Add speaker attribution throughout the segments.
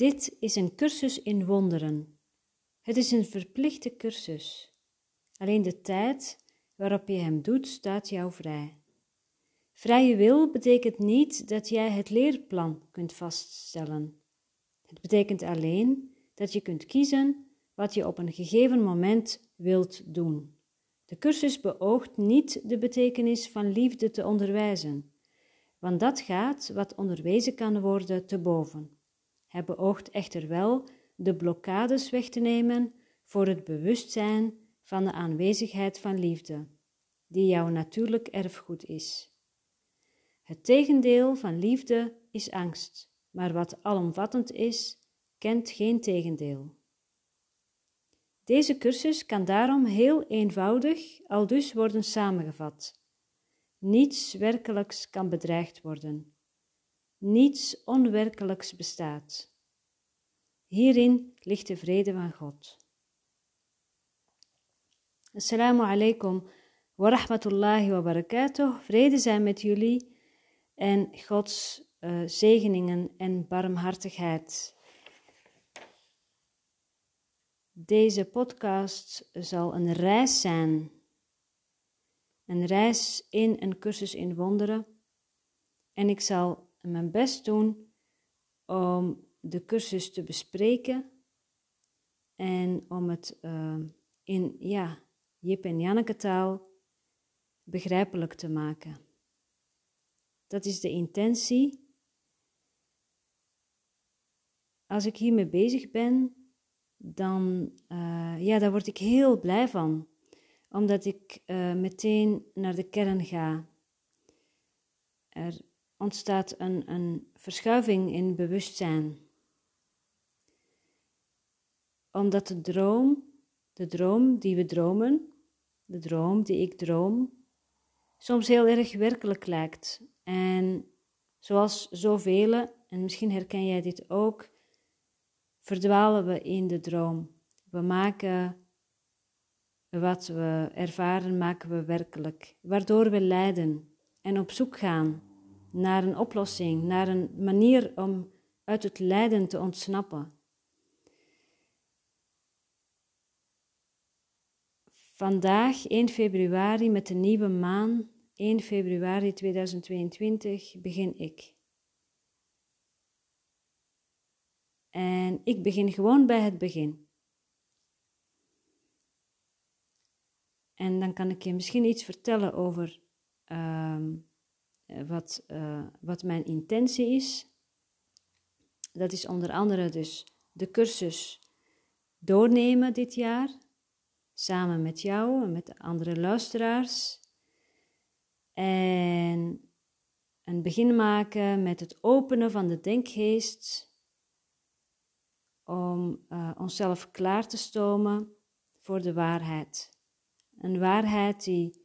Speaker 1: Dit is een cursus in wonderen. Het is een verplichte cursus. Alleen de tijd waarop je hem doet, staat jou vrij. Vrije wil betekent niet dat jij het leerplan kunt vaststellen. Het betekent alleen dat je kunt kiezen wat je op een gegeven moment wilt doen. De cursus beoogt niet de betekenis van liefde te onderwijzen, want dat gaat wat onderwezen kan worden te boven. Hij beoogt echter wel de blokkades weg te nemen voor het bewustzijn van de aanwezigheid van liefde, die jouw natuurlijk erfgoed is. Het tegendeel van liefde is angst, maar wat alomvattend is, kent geen tegendeel. Deze cursus kan daarom heel eenvoudig al dus worden samengevat. Niets werkelijks kan bedreigd worden. Niets onwerkelijks bestaat. Hierin ligt de vrede van God. Assalamu alaikum wa rahmatullahi wa barakatuh. Vrede zijn met jullie en Gods uh, zegeningen en barmhartigheid. Deze podcast zal een reis zijn. Een reis in een cursus in wonderen. En ik zal mijn best doen om de cursus te bespreken en om het uh, in ja, Jip en Janneke taal begrijpelijk te maken. Dat is de intentie. Als ik hiermee bezig ben, dan uh, ja, daar word ik heel blij van. Omdat ik uh, meteen naar de kern ga. Er ontstaat een, een verschuiving in bewustzijn. Omdat de droom, de droom die we dromen, de droom die ik droom, soms heel erg werkelijk lijkt. En zoals zoveel, en misschien herken jij dit ook, verdwalen we in de droom. We maken wat we ervaren, maken we werkelijk, waardoor we lijden en op zoek gaan naar een oplossing, naar een manier om uit het lijden te ontsnappen. Vandaag, 1 februari, met de nieuwe maan, 1 februari 2022, begin ik. En ik begin gewoon bij het begin. En dan kan ik je misschien iets vertellen over uh, wat, uh, wat mijn intentie is. Dat is onder andere dus de cursus doornemen dit jaar, samen met jou en met de andere luisteraars. En een begin maken met het openen van de denkgeest om uh, onszelf klaar te stomen voor de waarheid. Een waarheid die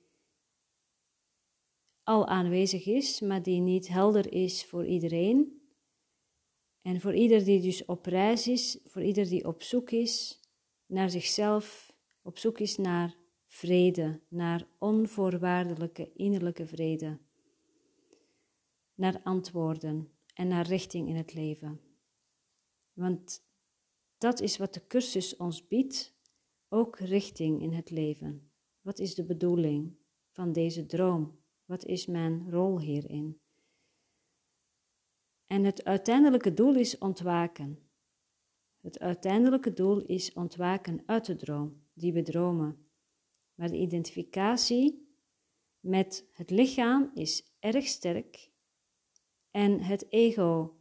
Speaker 1: al aanwezig is, maar die niet helder is voor iedereen. En voor ieder die dus op reis is, voor ieder die op zoek is naar zichzelf, op zoek is naar vrede, naar onvoorwaardelijke innerlijke vrede, naar antwoorden en naar richting in het leven. Want dat is wat de cursus ons biedt, ook richting in het leven. Wat is de bedoeling van deze droom? Wat is mijn rol hierin? En het uiteindelijke doel is ontwaken. Het uiteindelijke doel is ontwaken uit de droom die we dromen. Maar de identificatie met het lichaam is erg sterk en het ego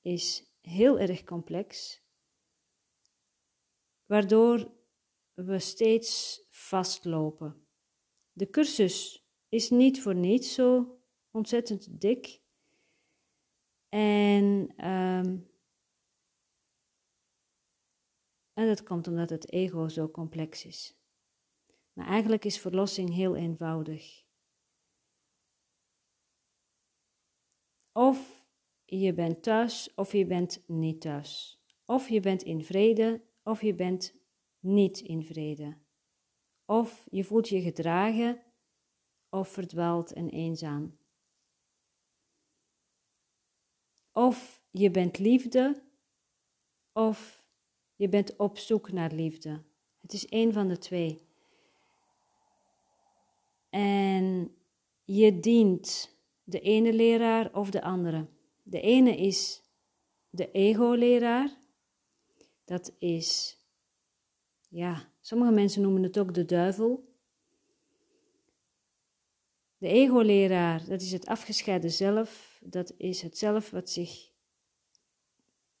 Speaker 1: is heel erg complex waardoor we steeds vastlopen. De cursus is niet voor niets zo ontzettend dik. En, um, en dat komt omdat het ego zo complex is. Maar eigenlijk is verlossing heel eenvoudig. Of je bent thuis of je bent niet thuis. Of je bent in vrede of je bent niet in vrede. Of je voelt je gedragen of verdwaald en eenzaam. Of je bent liefde of je bent op zoek naar liefde. Het is één van de twee. En je dient de ene leraar of de andere. De ene is de ego-leraar. Dat is, ja, sommige mensen noemen het ook de duivel. De ego-leraar, dat is het afgescheiden zelf. Dat is het zelf wat zich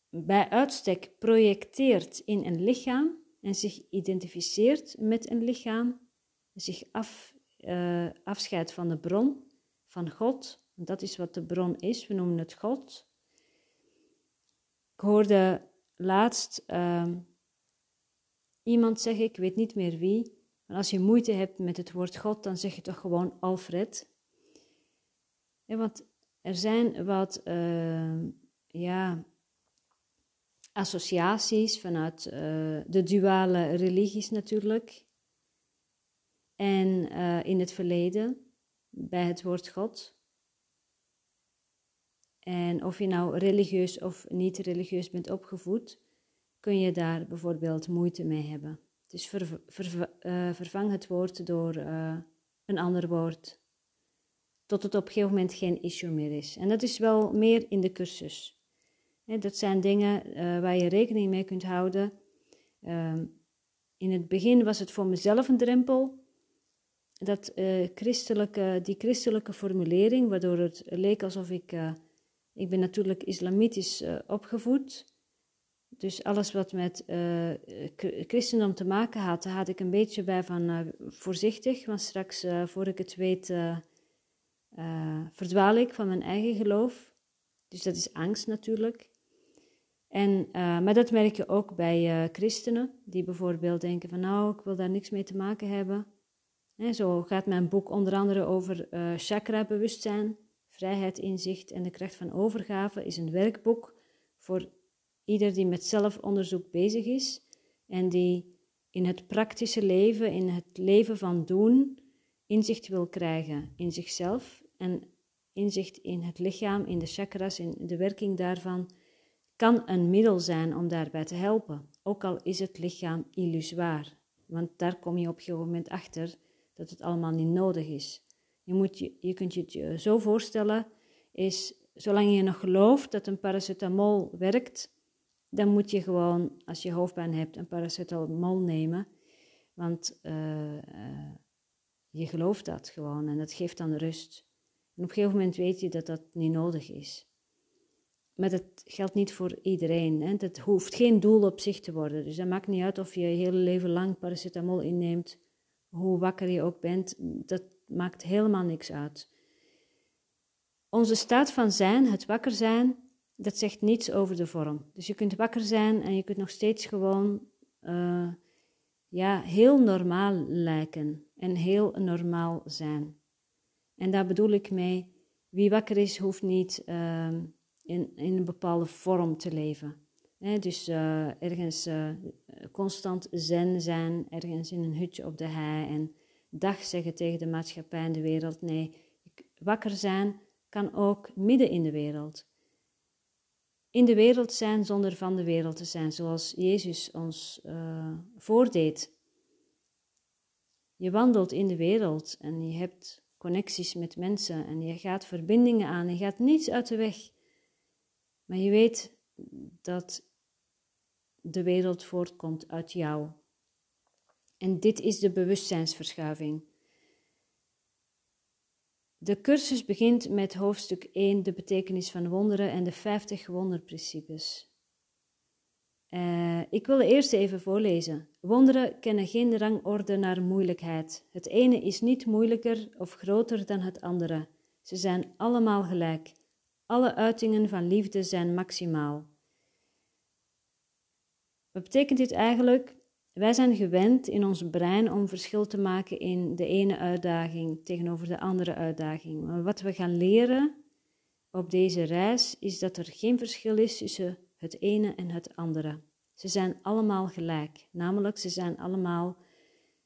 Speaker 1: bij uitstek projecteert in een lichaam en zich identificeert met een lichaam, zich af, uh, afscheidt van de bron, van God. Dat is wat de bron is, we noemen het God. Ik hoorde laatst uh, iemand zeggen, ik weet niet meer wie, maar als je moeite hebt met het woord God, dan zeg je toch gewoon Alfred. Want er zijn wat uh, ja, associaties vanuit uh, de duale religies natuurlijk. En uh, in het verleden bij het woord God. En of je nou religieus of niet religieus bent opgevoed, kun je daar bijvoorbeeld moeite mee hebben. Dus uh, vervang het woord door een ander woord. Tot het op een gegeven moment geen issue meer is. En dat is wel meer in de cursus dat zijn dingen uh, waar je rekening mee kunt houden. Um, in het begin was het voor mezelf een drempel. Dat, christelijke, die christelijke formulering, waardoor het leek alsof ik. Ik ben natuurlijk islamitisch opgevoed. Dus alles wat met christendom te maken had, daar had ik een beetje bij van voorzichtig. Want straks, voor ik het weet, verdwaal ik van mijn eigen geloof. Dus dat is angst natuurlijk. En, uh, maar dat merk je ook bij uh, christenen, die bijvoorbeeld denken van nou, ik wil daar niks mee te maken hebben. En zo gaat mijn boek onder andere over uh, chakra-bewustzijn, vrijheid, inzicht en de kracht van overgave. is een werkboek voor ieder die met zelfonderzoek bezig is en die in het praktische leven, in het leven van doen, inzicht wil krijgen in zichzelf en inzicht in het lichaam, in de chakras, in de werking daarvan kan een middel zijn om daarbij te helpen, ook al is het lichaam illusoir. Want daar kom je op een gegeven moment achter dat het allemaal niet nodig is. Je, moet je, je kunt je het je zo voorstellen, is zolang je nog gelooft dat een paracetamol werkt, dan moet je gewoon, als je hoofdpijn hebt, een paracetamol nemen. Want uh, uh, je gelooft dat gewoon en dat geeft dan rust. En op een gegeven moment weet je dat dat niet nodig is. Maar dat geldt niet voor iedereen. Hè. Dat hoeft geen doel op zich te worden. Dus dat maakt niet uit of je je hele leven lang paracetamol inneemt, hoe wakker je ook bent. Dat maakt helemaal niks uit. Onze staat van zijn, het wakker zijn, dat zegt niets over de vorm. Dus je kunt wakker zijn en je kunt nog steeds gewoon uh, ja, heel normaal lijken en heel normaal zijn. En daar bedoel ik mee, wie wakker is, hoeft niet. Uh, in, in een bepaalde vorm te leven. dus uh, ergens uh, constant zen zijn, ergens in een hutje op de hei en dag zeggen tegen de maatschappij en de wereld. Nee, wakker zijn kan ook midden in de wereld. In de wereld zijn zonder van de wereld te zijn, zoals Jezus ons uh, voordeed. Je wandelt in de wereld en je hebt connecties met mensen en je gaat verbindingen aan, je gaat niets uit de weg. Maar je weet dat de wereld voortkomt uit jou. En dit is de bewustzijnsverschuiving. De cursus begint met hoofdstuk 1, de betekenis van wonderen en de 50 wonderprincipes. Uh, ik wil eerst even voorlezen. Wonderen kennen geen rangorde naar moeilijkheid. Het ene is niet moeilijker of groter dan het andere. Ze zijn allemaal gelijk. Alle uitingen van liefde zijn maximaal. Wat betekent dit eigenlijk? Wij zijn gewend in ons brein om verschil te maken in de ene uitdaging tegenover de andere uitdaging. Maar wat we gaan leren op deze reis is dat er geen verschil is tussen het ene en het andere. Ze zijn allemaal gelijk, namelijk ze zijn allemaal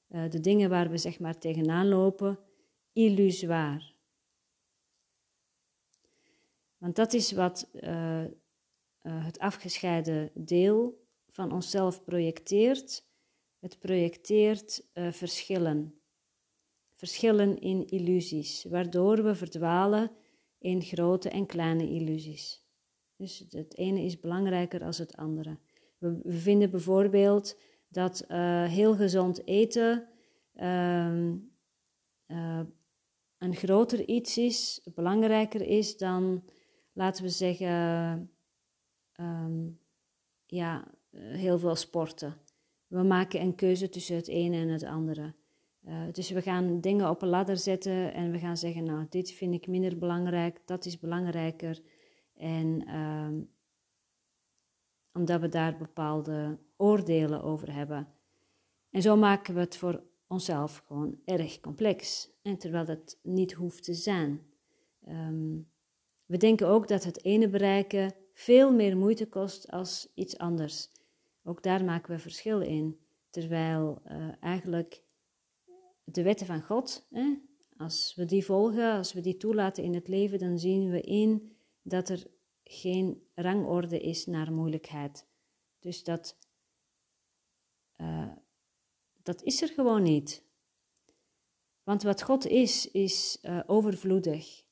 Speaker 1: uh, de dingen waar we zeg maar tegenaan lopen, illusoir. Want dat is wat uh, uh, het afgescheiden deel van onszelf projecteert, het projecteert uh, verschillen. Verschillen in illusies, waardoor we verdwalen in grote en kleine illusies. Dus het ene is belangrijker dan het andere. We, vinden bijvoorbeeld dat uh, heel gezond eten uh, uh, een groter iets is, belangrijker is dan, laten we zeggen, um, ja, heel veel sporten. We maken een keuze tussen het ene en het andere. Uh, dus we gaan dingen op een ladder zetten en we gaan zeggen, nou, dit vind ik minder belangrijk, dat is belangrijker. En um, omdat we daar bepaalde oordelen over hebben. En zo maken we het voor onszelf gewoon erg complex. En terwijl dat niet hoeft te zijn. Um, we denken ook dat het ene bereiken veel meer moeite kost als iets anders. Ook daar maken we verschil in. Terwijl uh, eigenlijk de wetten van God, hè, als we die volgen, als we die toelaten in het leven, dan zien we in dat er geen rangorde is naar moeilijkheid. Dus dat, uh, dat is er gewoon niet. Want wat God is, is uh, overvloedig.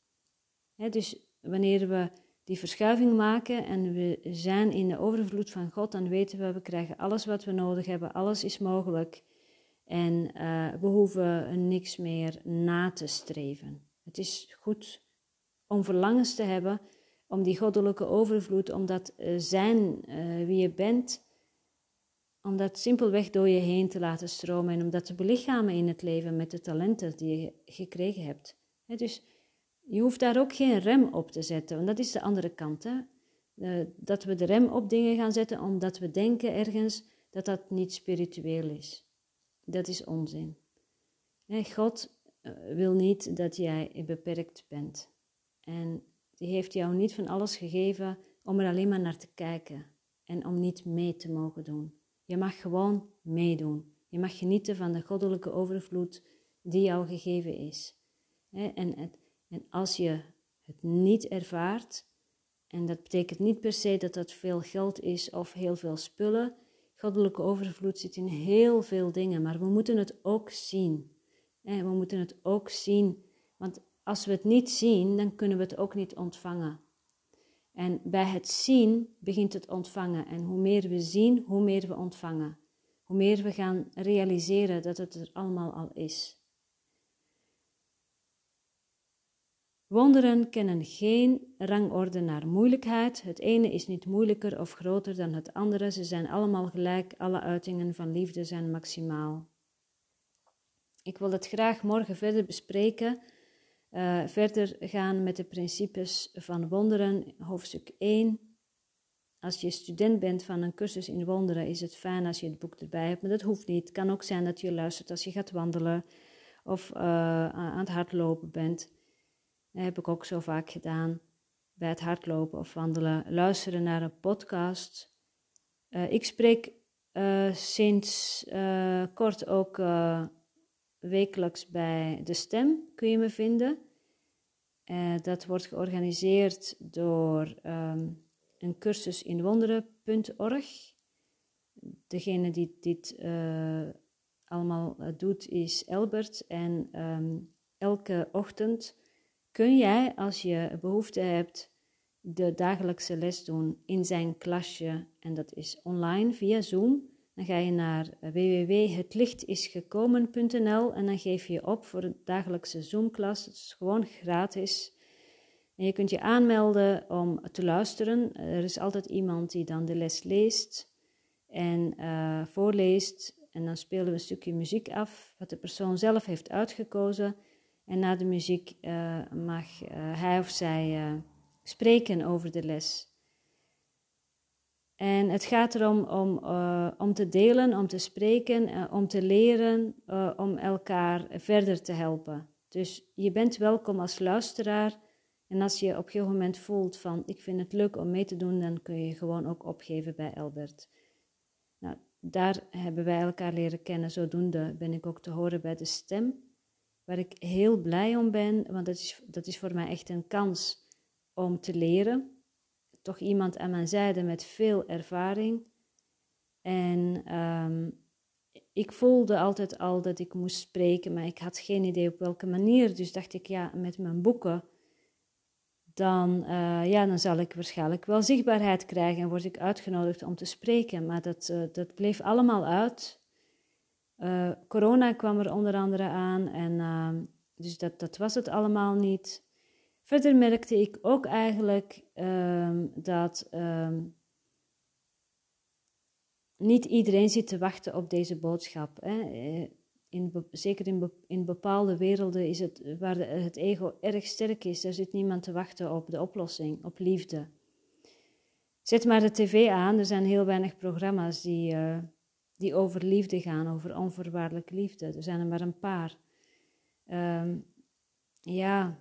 Speaker 1: dus wanneer we die verschuiving maken en we zijn in de overvloed van God, dan weten we, we krijgen alles wat we nodig hebben, alles is mogelijk. En uh, we hoeven niks meer na te streven. Het is goed om verlangens te hebben, om die goddelijke overvloed, om dat uh, zijn uh, wie je bent, om dat simpelweg door je heen te laten stromen en om dat te belichamen in het leven met de talenten die je gekregen hebt. dus je hoeft daar ook geen rem op te zetten, want dat is de andere kant. Hè? dat we de rem op dingen gaan zetten omdat we denken ergens dat dat niet spiritueel is. Dat is onzin. God eh, wil niet dat jij beperkt bent. En die heeft jou niet van alles gegeven om er alleen maar naar te kijken en om niet mee te mogen doen. Je mag gewoon meedoen. Je mag genieten van de goddelijke overvloed die jou gegeven is. En, en als je het niet ervaart, en dat betekent niet per se dat dat veel geld is of heel veel spullen. Goddelijke overvloed zit in heel veel dingen, maar we moeten het ook zien. We moeten het ook zien, want als we het niet zien, dan kunnen we het ook niet ontvangen. En bij het zien begint het ontvangen. En hoe meer we zien, hoe meer we ontvangen. Hoe meer we gaan realiseren dat het er allemaal al is. Wonderen kennen geen rangorde naar moeilijkheid. Het ene is niet moeilijker of groter dan het andere. Ze zijn allemaal gelijk. Alle uitingen van liefde zijn maximaal. Ik wil het graag morgen verder bespreken uh, verder gaan met de principes van wonderen, hoofdstuk 1. Als je student bent van een cursus in wonderen, is het fijn als je het boek erbij hebt, maar dat hoeft niet. Het kan ook zijn dat je luistert als je gaat wandelen of uh, aan het hardlopen bent. Dat heb ik ook zo vaak gedaan bij het hardlopen of wandelen. Luisteren naar een podcast. Uh, ik spreek sinds kort ook wekelijks bij De Stem, kun je me vinden. Dat wordt georganiseerd door um, een cursus in. Degene die dit allemaal doet is Elbert. En um, elke ochtend kun jij, als je behoefte hebt, de dagelijkse les doen in zijn klasje. En dat is online via Zoom. Dan ga je naar www.hetlichtisgekomen.nl en dan geef je op voor de dagelijkse Zoom-klas. Het is gewoon gratis. En je kunt je aanmelden om te luisteren. Er is altijd iemand die dan de les leest en uh, voorleest. En dan spelen we een stukje muziek af, wat de persoon zelf heeft uitgekozen. En na de muziek uh, mag uh, hij of zij spreken over de les. En het gaat erom om, om te delen, om te spreken, om te leren, om elkaar verder te helpen. Dus je bent welkom als luisteraar. En als je op een gegeven moment voelt van ik vind het leuk om mee te doen, dan kun je gewoon ook opgeven bij Albert. Nou, daar hebben wij elkaar leren kennen. Zodoende ben ik ook te horen bij de stem, waar ik heel blij om ben, want dat is, dat is voor mij echt een kans om te leren toch iemand aan mijn zijde met veel ervaring. En ehm, ik voelde altijd al dat ik moest spreken, maar ik had geen idee op welke manier. Dus dacht ik, ja, met mijn boeken, dan, uh, ja, dan zal ik waarschijnlijk wel zichtbaarheid krijgen en word ik uitgenodigd om te spreken. Maar dat, uh, dat bleef allemaal uit. Uh, corona kwam er onder andere aan en ehm, dus dat, dat was het allemaal niet. Verder merkte ik ook eigenlijk um, dat um, niet iedereen zit te wachten op deze boodschap. Hè. Eh, in, zeker in, in bepaalde werelden is het, waar de, het ego erg sterk is, daar zit niemand te wachten op de oplossing, op liefde. Zet maar de tv aan, er zijn heel weinig programma's die, uh, die over liefde gaan, over onvoorwaardelijke liefde. Er zijn er maar een paar. Um, ja,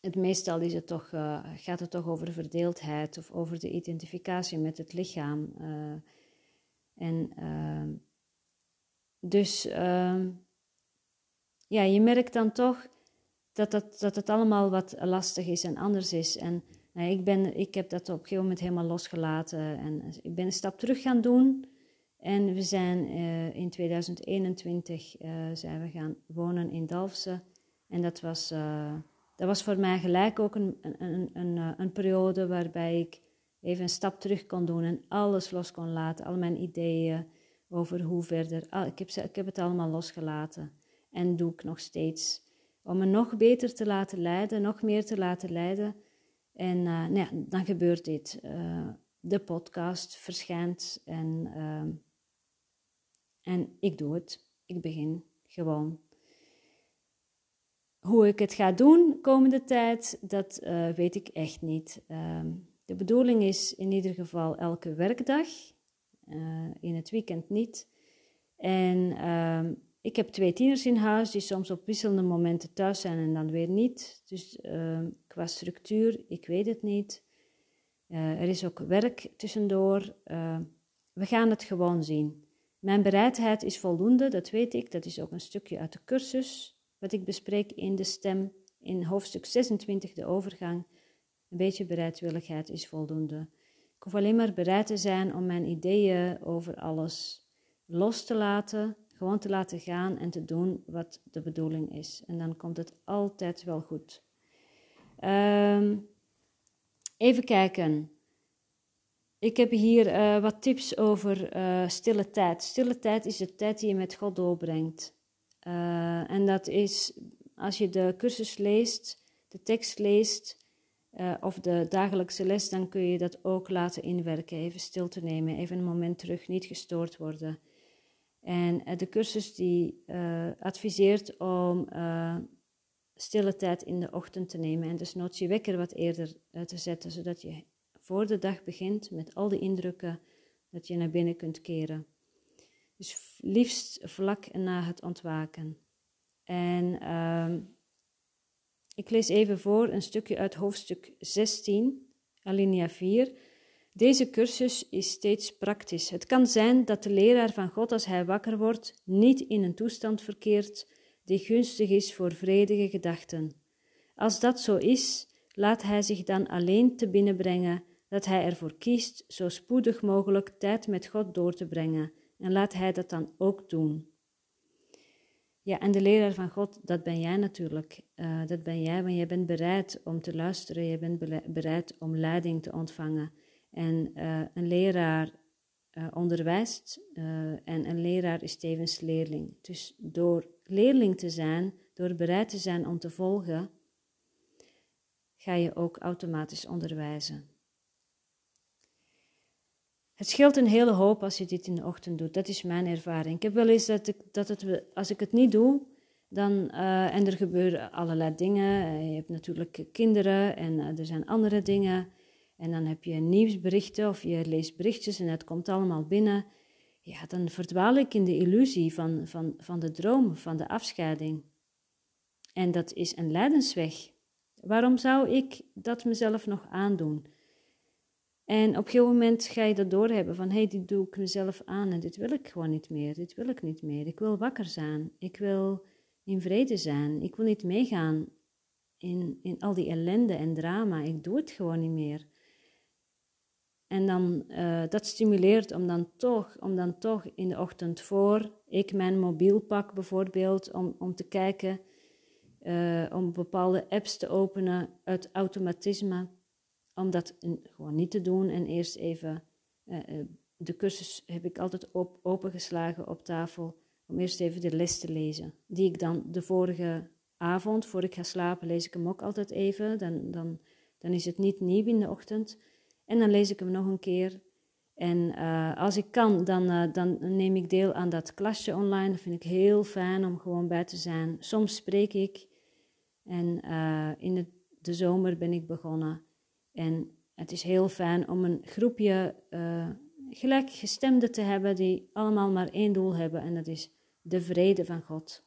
Speaker 1: het meestal is het toch, uh, gaat het toch over verdeeldheid of over de identificatie met het lichaam. Uh, en uh, dus ehm, ja, je merkt dan toch dat, dat, dat het allemaal wat lastig is en anders is. En nou, ik, ben, ik heb dat op een gegeven moment helemaal losgelaten en ik ben een stap terug gaan doen. En we zijn uh, in 2021 uh, zijn we gaan wonen in Dalfsen. En dat was, uh, dat was voor mij gelijk ook een, een, een, een, periode waarbij ik even een stap terug kon doen en alles los kon laten, al mijn ideeën over hoe verder. ik, heb, ik heb het allemaal losgelaten en doe ik nog steeds. Om me nog beter te laten leiden, nog meer te laten leiden. En nou ja, dan gebeurt dit. De podcast verschijnt en, uh, en ik doe het. Ik begin gewoon. Hoe ik het ga doen komende tijd, dat weet ik echt niet. Ehm, de bedoeling is in ieder geval elke werkdag, uh, in het weekend niet. En uh, ik heb twee tieners in huis die soms op wisselende momenten thuis zijn en dan weer niet. Dus uh, qua structuur, ik weet het niet. Eh, er is ook werk tussendoor. we gaan het gewoon zien. Mijn bereidheid is voldoende, dat weet ik. Dat is ook een stukje uit de cursus wat ik bespreek in de stem in hoofdstuk 26, de overgang. Een beetje bereidwilligheid is voldoende. Ik hoef alleen maar bereid te zijn om mijn ideeën over alles los te laten, gewoon te laten gaan en te doen wat de bedoeling is. En dan komt het altijd wel goed. Um, even kijken. Ik heb hier uh, wat tips over uh, stille tijd. Stille tijd is de tijd die je met God doorbrengt. Uh, en dat is als je de cursus leest, de tekst leest, of de dagelijkse les, dan kun je dat ook laten inwerken. Even stil te nemen, even een moment terug, niet gestoord worden. En de cursus die adviseert om stille tijd in de ochtend te nemen en dus nooit je wekker wat eerder te zetten, zodat je voor de dag begint met al die indrukken dat je naar binnen kunt keren. Dus liefst vlak na het ontwaken. En ehm, ik lees even voor een stukje uit hoofdstuk 16, alinea 4. Deze cursus is steeds praktisch. Het kan zijn dat de leraar van God, als hij wakker wordt, niet in een toestand verkeert die gunstig is voor vredige gedachten. Als dat zo is, laat hij zich dan alleen te binnenbrengen dat hij ervoor kiest zo spoedig mogelijk tijd met God door te brengen en laat hij dat dan ook doen. Ja, en de leraar van God, dat ben jij natuurlijk. Uh, dat ben jij, want je bent bereid om te luisteren, je bent bereid om leiding te ontvangen. En uh, een leraar uh, onderwijst en een leraar is tevens leerling. Dus door leerling te zijn, door bereid te zijn om te volgen, ga je ook automatisch onderwijzen. Het scheelt een hele hoop als je dit in de ochtend doet. Dat is mijn ervaring. Ik heb wel eens dat, ik, dat het, als ik het niet doe, dan, uh, en er gebeuren allerlei dingen. Uh, je hebt natuurlijk kinderen en uh, er zijn andere dingen. En dan heb je nieuwsberichten of je leest berichtjes en het komt allemaal binnen. Ja, dan verdwaal ik in de illusie van, van, van de droom, van de afscheiding. En dat is een lijdensweg. Waarom zou ik dat mezelf nog aandoen? En op een gegeven moment ga je dat doorhebben van hé, hey, dit doe ik mezelf aan en dit wil ik gewoon niet meer, dit wil ik niet meer. Ik wil wakker zijn, ik wil in vrede zijn, ik wil niet meegaan in, in al die ellende en drama, ik doe het gewoon niet meer. En dan, uh, dat stimuleert om dan, toch, om dan toch in de ochtend voor ik mijn mobiel pak bijvoorbeeld, om, om te kijken, uh, om bepaalde apps te openen uit automatisme, om dat gewoon niet te doen en eerst even, uh, de cursus heb ik altijd op, opengeslagen op tafel, om eerst even de les te lezen, die ik dan de vorige avond, voor ik ga slapen, lees ik hem ook altijd even, dan, dan, dan is het niet nieuw in de ochtend. En dan lees ik hem nog een keer. En uh, als ik kan, dan, dan neem ik deel aan dat klasje online. Dat vind ik heel fijn om gewoon bij te zijn. Soms spreek ik. En in het, de zomer ben ik begonnen. En het is heel fijn om een groepje gelijkgestemden te hebben die allemaal maar één doel hebben. En dat is de vrede van God.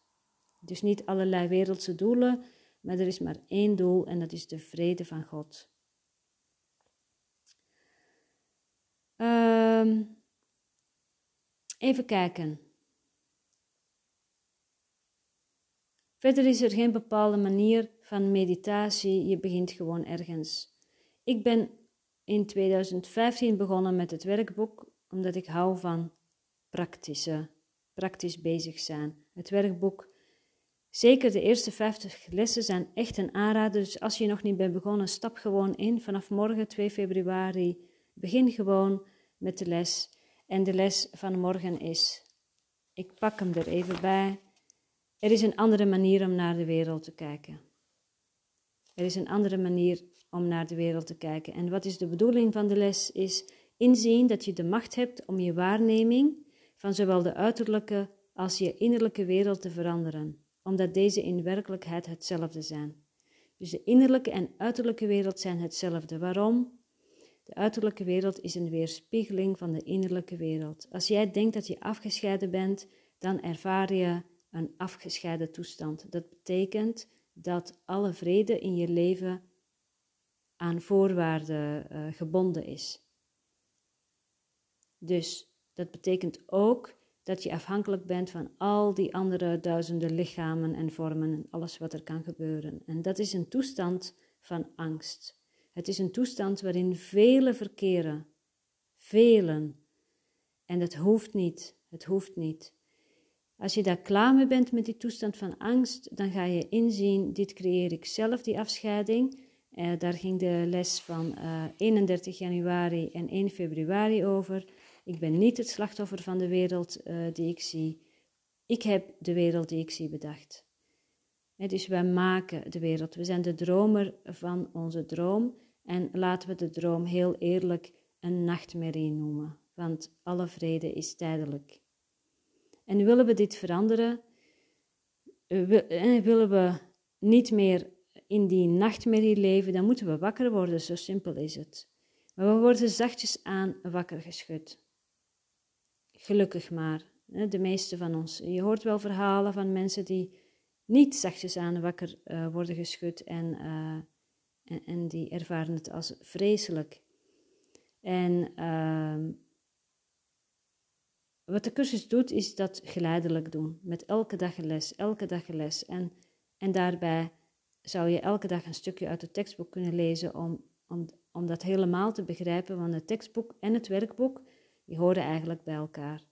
Speaker 1: Dus niet allerlei wereldse doelen, maar er is maar één doel en dat is de vrede van God. Um, even kijken. Verder is er geen bepaalde manier van meditatie, je begint gewoon ergens. Ik ben in 2015 begonnen met het werkboek, omdat ik hou van praktische, praktisch bezig zijn. Het werkboek, zeker de eerste 50 lessen zijn echt een aanrader, dus als je nog niet bent begonnen, stap gewoon in. Vanaf morgen 2 februari begin gewoon met de les. En de les van morgen is, ik pak hem er even bij, er is een andere manier om naar de wereld te kijken. Er is een andere manier om naar de wereld te kijken. En wat is de bedoeling van de les? Is inzien dat je de macht hebt om je waarneming van zowel de uiterlijke als je innerlijke wereld te veranderen, omdat deze in werkelijkheid hetzelfde zijn. Dus de innerlijke en uiterlijke wereld zijn hetzelfde. Waarom? De uiterlijke wereld is een weerspiegeling van de innerlijke wereld. Als jij denkt dat je afgescheiden bent, dan ervaar je een afgescheiden toestand. Dat betekent dat alle vrede in je leven aan voorwaarden uh, gebonden is. Dus dat betekent ook dat je afhankelijk bent van al die andere duizenden lichamen en vormen en alles wat er kan gebeuren. En dat is een toestand van angst. Het is een toestand waarin velen verkeren. Velen. En het hoeft niet. Het hoeft niet. Als je daar klaar mee bent met die toestand van angst, dan ga je inzien: dit creëer ik zelf, die afscheiding. Uh, daar ging de les van uh, eh, 31 januari en 1 februari over. Ik ben niet het slachtoffer van de wereld uh, die ik zie. Ik heb de wereld die ik zie bedacht. dus wij maken de wereld. We zijn de dromer van onze droom. En laten we de droom heel eerlijk een nachtmerrie noemen, want alle vrede is tijdelijk. En willen we dit veranderen, eh, eh, willen we niet meer in die nachtmerrie leven, dan moeten we wakker worden, zo simpel is het. Maar we worden zachtjes aan wakker geschud. Gelukkig maar, de meeste van ons. Je hoort wel verhalen van mensen die niet zachtjes aan wakker uh, worden geschud en uh, en, en die ervaren het als vreselijk. En uh, wat de cursus doet, is dat geleidelijk doen. Met elke dag een les, elke dag een les. En, en daarbij zou je elke dag een stukje uit het tekstboek kunnen lezen om, om, om dat helemaal te begrijpen. Want het tekstboek en het werkboek, die horen eigenlijk bij elkaar.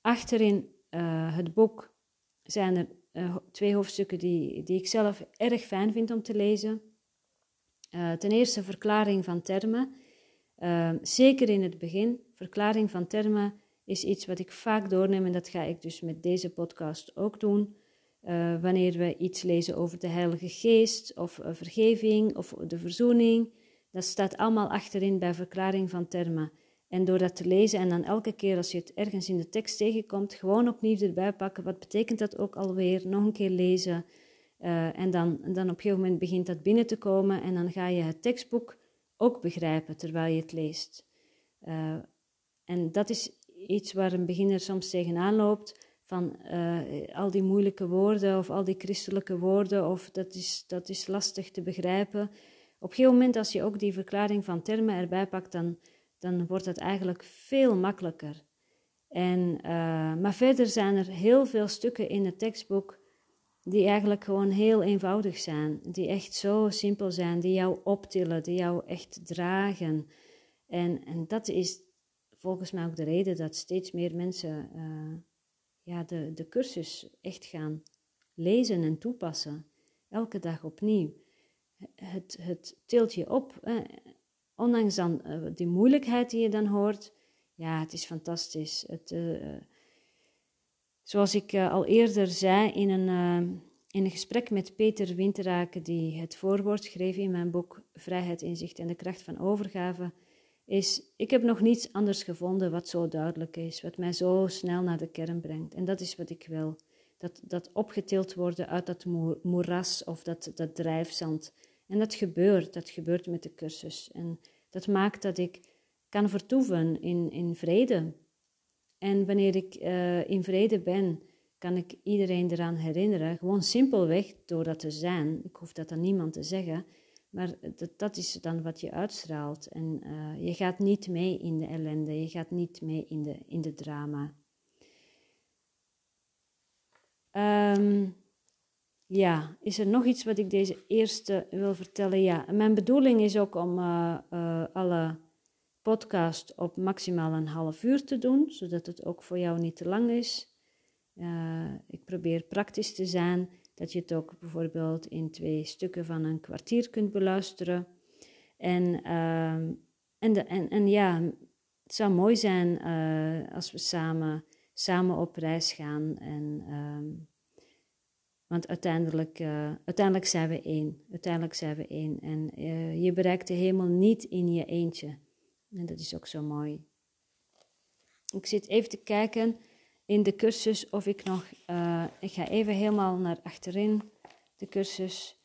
Speaker 1: Achterin uh, het boek zijn er uh, twee hoofdstukken die, die ik zelf erg fijn vind om te lezen. Uh, ten eerste verklaring van termen. Zeker in het begin, verklaring van termen is iets wat ik vaak doorneem en dat ga ik dus met deze podcast ook doen. Uh, wanneer we iets lezen over de Heilige Geest of vergeving of de verzoening, dat staat allemaal achterin bij verklaring van termen. En door dat te lezen en dan elke keer als je het ergens in de tekst tegenkomt, gewoon opnieuw erbij pakken. Wat betekent dat ook alweer? Nog een keer lezen. Uh, en dan, dan op een gegeven moment begint dat binnen te komen en dan ga je het tekstboek ook begrijpen terwijl je het leest. En dat is iets waar een beginner soms tegenaan loopt, van uh, al die moeilijke woorden of al die christelijke woorden, of dat is, dat is lastig te begrijpen. Op een gegeven moment, als je ook die verklaring van termen erbij pakt, dan, dan wordt het eigenlijk veel makkelijker. En, maar verder zijn er heel veel stukken in het tekstboek die eigenlijk gewoon heel eenvoudig zijn, die echt zo simpel zijn, die jou optillen, die jou echt dragen. En, en dat is volgens mij ook de reden dat steeds meer mensen uh, ja, de, de cursus echt gaan lezen en toepassen. Elke dag opnieuw. Het, het tilt je op. Eh, ondanks dan uh, die moeilijkheid die je dan hoort. Ja, het is fantastisch. Het, uh, zoals ik al eerder zei in een, in een gesprek met Peter Winteraken, die het voorwoord schreef in mijn boek Vrijheid, Inzicht en de Kracht van Overgave is, ik heb nog niets anders gevonden wat zo duidelijk is, wat mij zo snel naar de kern brengt. En dat is wat ik wil. Dat, dat opgetild worden uit dat moeras of dat, dat drijfzand. En dat gebeurt, dat gebeurt met de cursus. En dat maakt dat ik kan vertoeven in, in vrede. En wanneer ik uh, in vrede ben, kan ik iedereen eraan herinneren, gewoon simpelweg door dat te zijn. Ik hoef dat aan niemand te zeggen, maar dat, dat is dan wat je uitstraalt. En uh, je gaat niet mee in de ellende, je gaat niet mee in de, in de drama. Um, ja, is er nog iets wat ik deze eerste wil vertellen? Ja, mijn bedoeling is ook om uh, uh, alle podcast op maximaal een half uur te doen, zodat het ook voor jou niet te lang is. ik probeer praktisch te zijn dat je het ook bijvoorbeeld in twee stukken van een kwartier kunt beluisteren. En, uh, en, en, en ja, het zou mooi zijn uh, als we samen, samen op reis gaan. En, uh, want uiteindelijk, uh, uiteindelijk zijn we één. Uiteindelijk zijn we één. En eh, je bereikt de hemel niet in je eentje. En dat is ook zo mooi. Ik zit even te kijken in de cursus of ik nog, uh, ik ga even helemaal naar achterin, de cursus.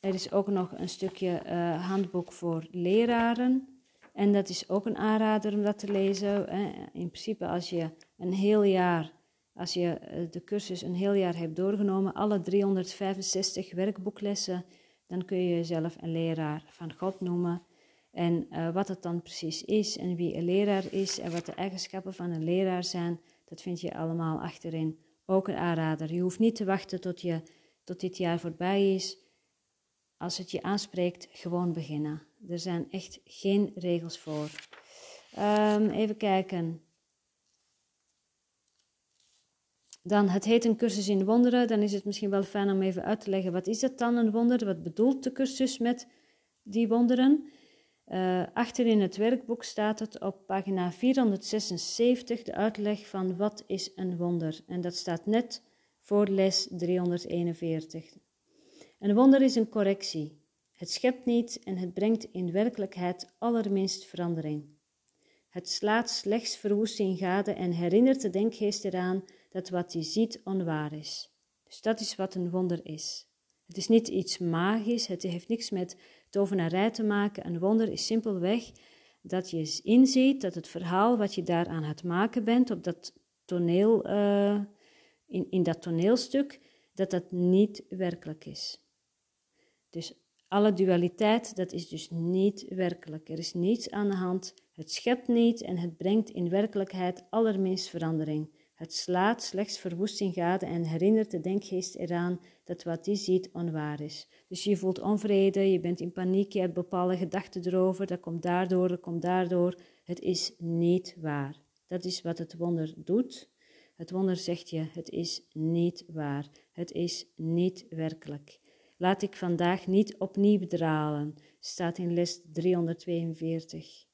Speaker 1: Er is ook nog een stukje uh, handboek voor leraren. En dat is ook een aanrader om dat te lezen. In principe, als je een heel jaar, als je eh, de cursus een heel jaar hebt doorgenomen, alle 365 werkboeklessen, dan kun je jezelf een leraar van God noemen. En uh, wat het dan precies is en wie een leraar is en wat de eigenschappen van een leraar zijn, dat vind je allemaal achterin. Ook een aanrader. Je hoeft niet te wachten tot, je, tot dit jaar voorbij is. Als het je aanspreekt, gewoon beginnen. Er zijn echt geen regels voor. Um, even kijken. Dan, het heet een cursus in wonderen. Dan is het misschien wel fijn om even uit te leggen, wat is dat dan, een wonder? Wat bedoelt de cursus met die wonderen? Uh, achter in het werkboek staat het op pagina 476 de uitleg van wat is een wonder. En dat staat net voor les 341. Een wonder is een correctie. Het schept niet en het brengt in werkelijkheid allerminst verandering. Het slaat slechts verwoesting gade en herinnert de denkgeest eraan dat wat hij ziet onwaar is. Dus dat is wat een wonder is. Het is niet iets magisch, het heeft niks met tovenarij te maken. Een wonder is simpelweg dat je inziet dat het verhaal wat je daar aan het maken bent, op dat toneel, uh, in, in dat toneelstuk, dat dat niet werkelijk is. Dus alle dualiteit, dat is dus niet werkelijk. Er is niets aan de hand. Het schept niet en het brengt in werkelijkheid allerminst verandering. Het slaat slechts verwoesting gade en herinnert de denkgeest eraan dat wat die ziet onwaar is. Dus je voelt onvrede, je bent in paniek, je hebt bepaalde gedachten erover, dat komt daardoor, dat komt daardoor. Het is niet waar. Dat is wat het wonder doet. Het wonder zegt je, het is niet waar. Het is niet werkelijk. Laat ik vandaag niet opnieuw dralen, staat in les 342.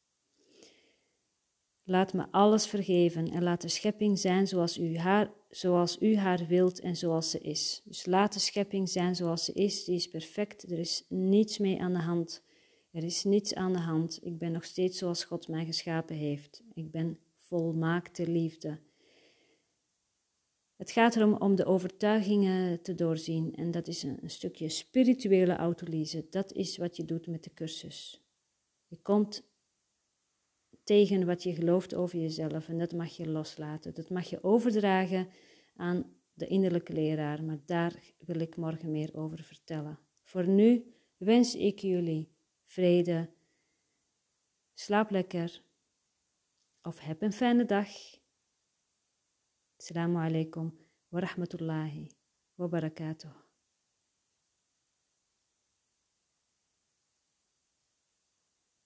Speaker 1: Laat me alles vergeven en laat de schepping zijn zoals u haar, zoals u haar wilt en zoals ze is. Dus laat de schepping zijn zoals ze is, die is perfect, er is niets mee aan de hand. Er is niets aan de hand. Ik ben nog steeds zoals God mij geschapen heeft. Ik ben volmaakte liefde. Het gaat erom om de overtuigingen te doorzien en dat is een, stukje spirituele autolyse. Dat is wat je doet met de cursus. Je komt tegen wat je gelooft over jezelf. En dat mag je loslaten. Dat mag je overdragen aan de innerlijke leraar. Maar daar wil ik morgen meer over vertellen. Voor nu wens ik jullie vrede. Slaap lekker. Of heb een fijne dag. Assalamu alaikum wa rahmatullahi wa barakatuh.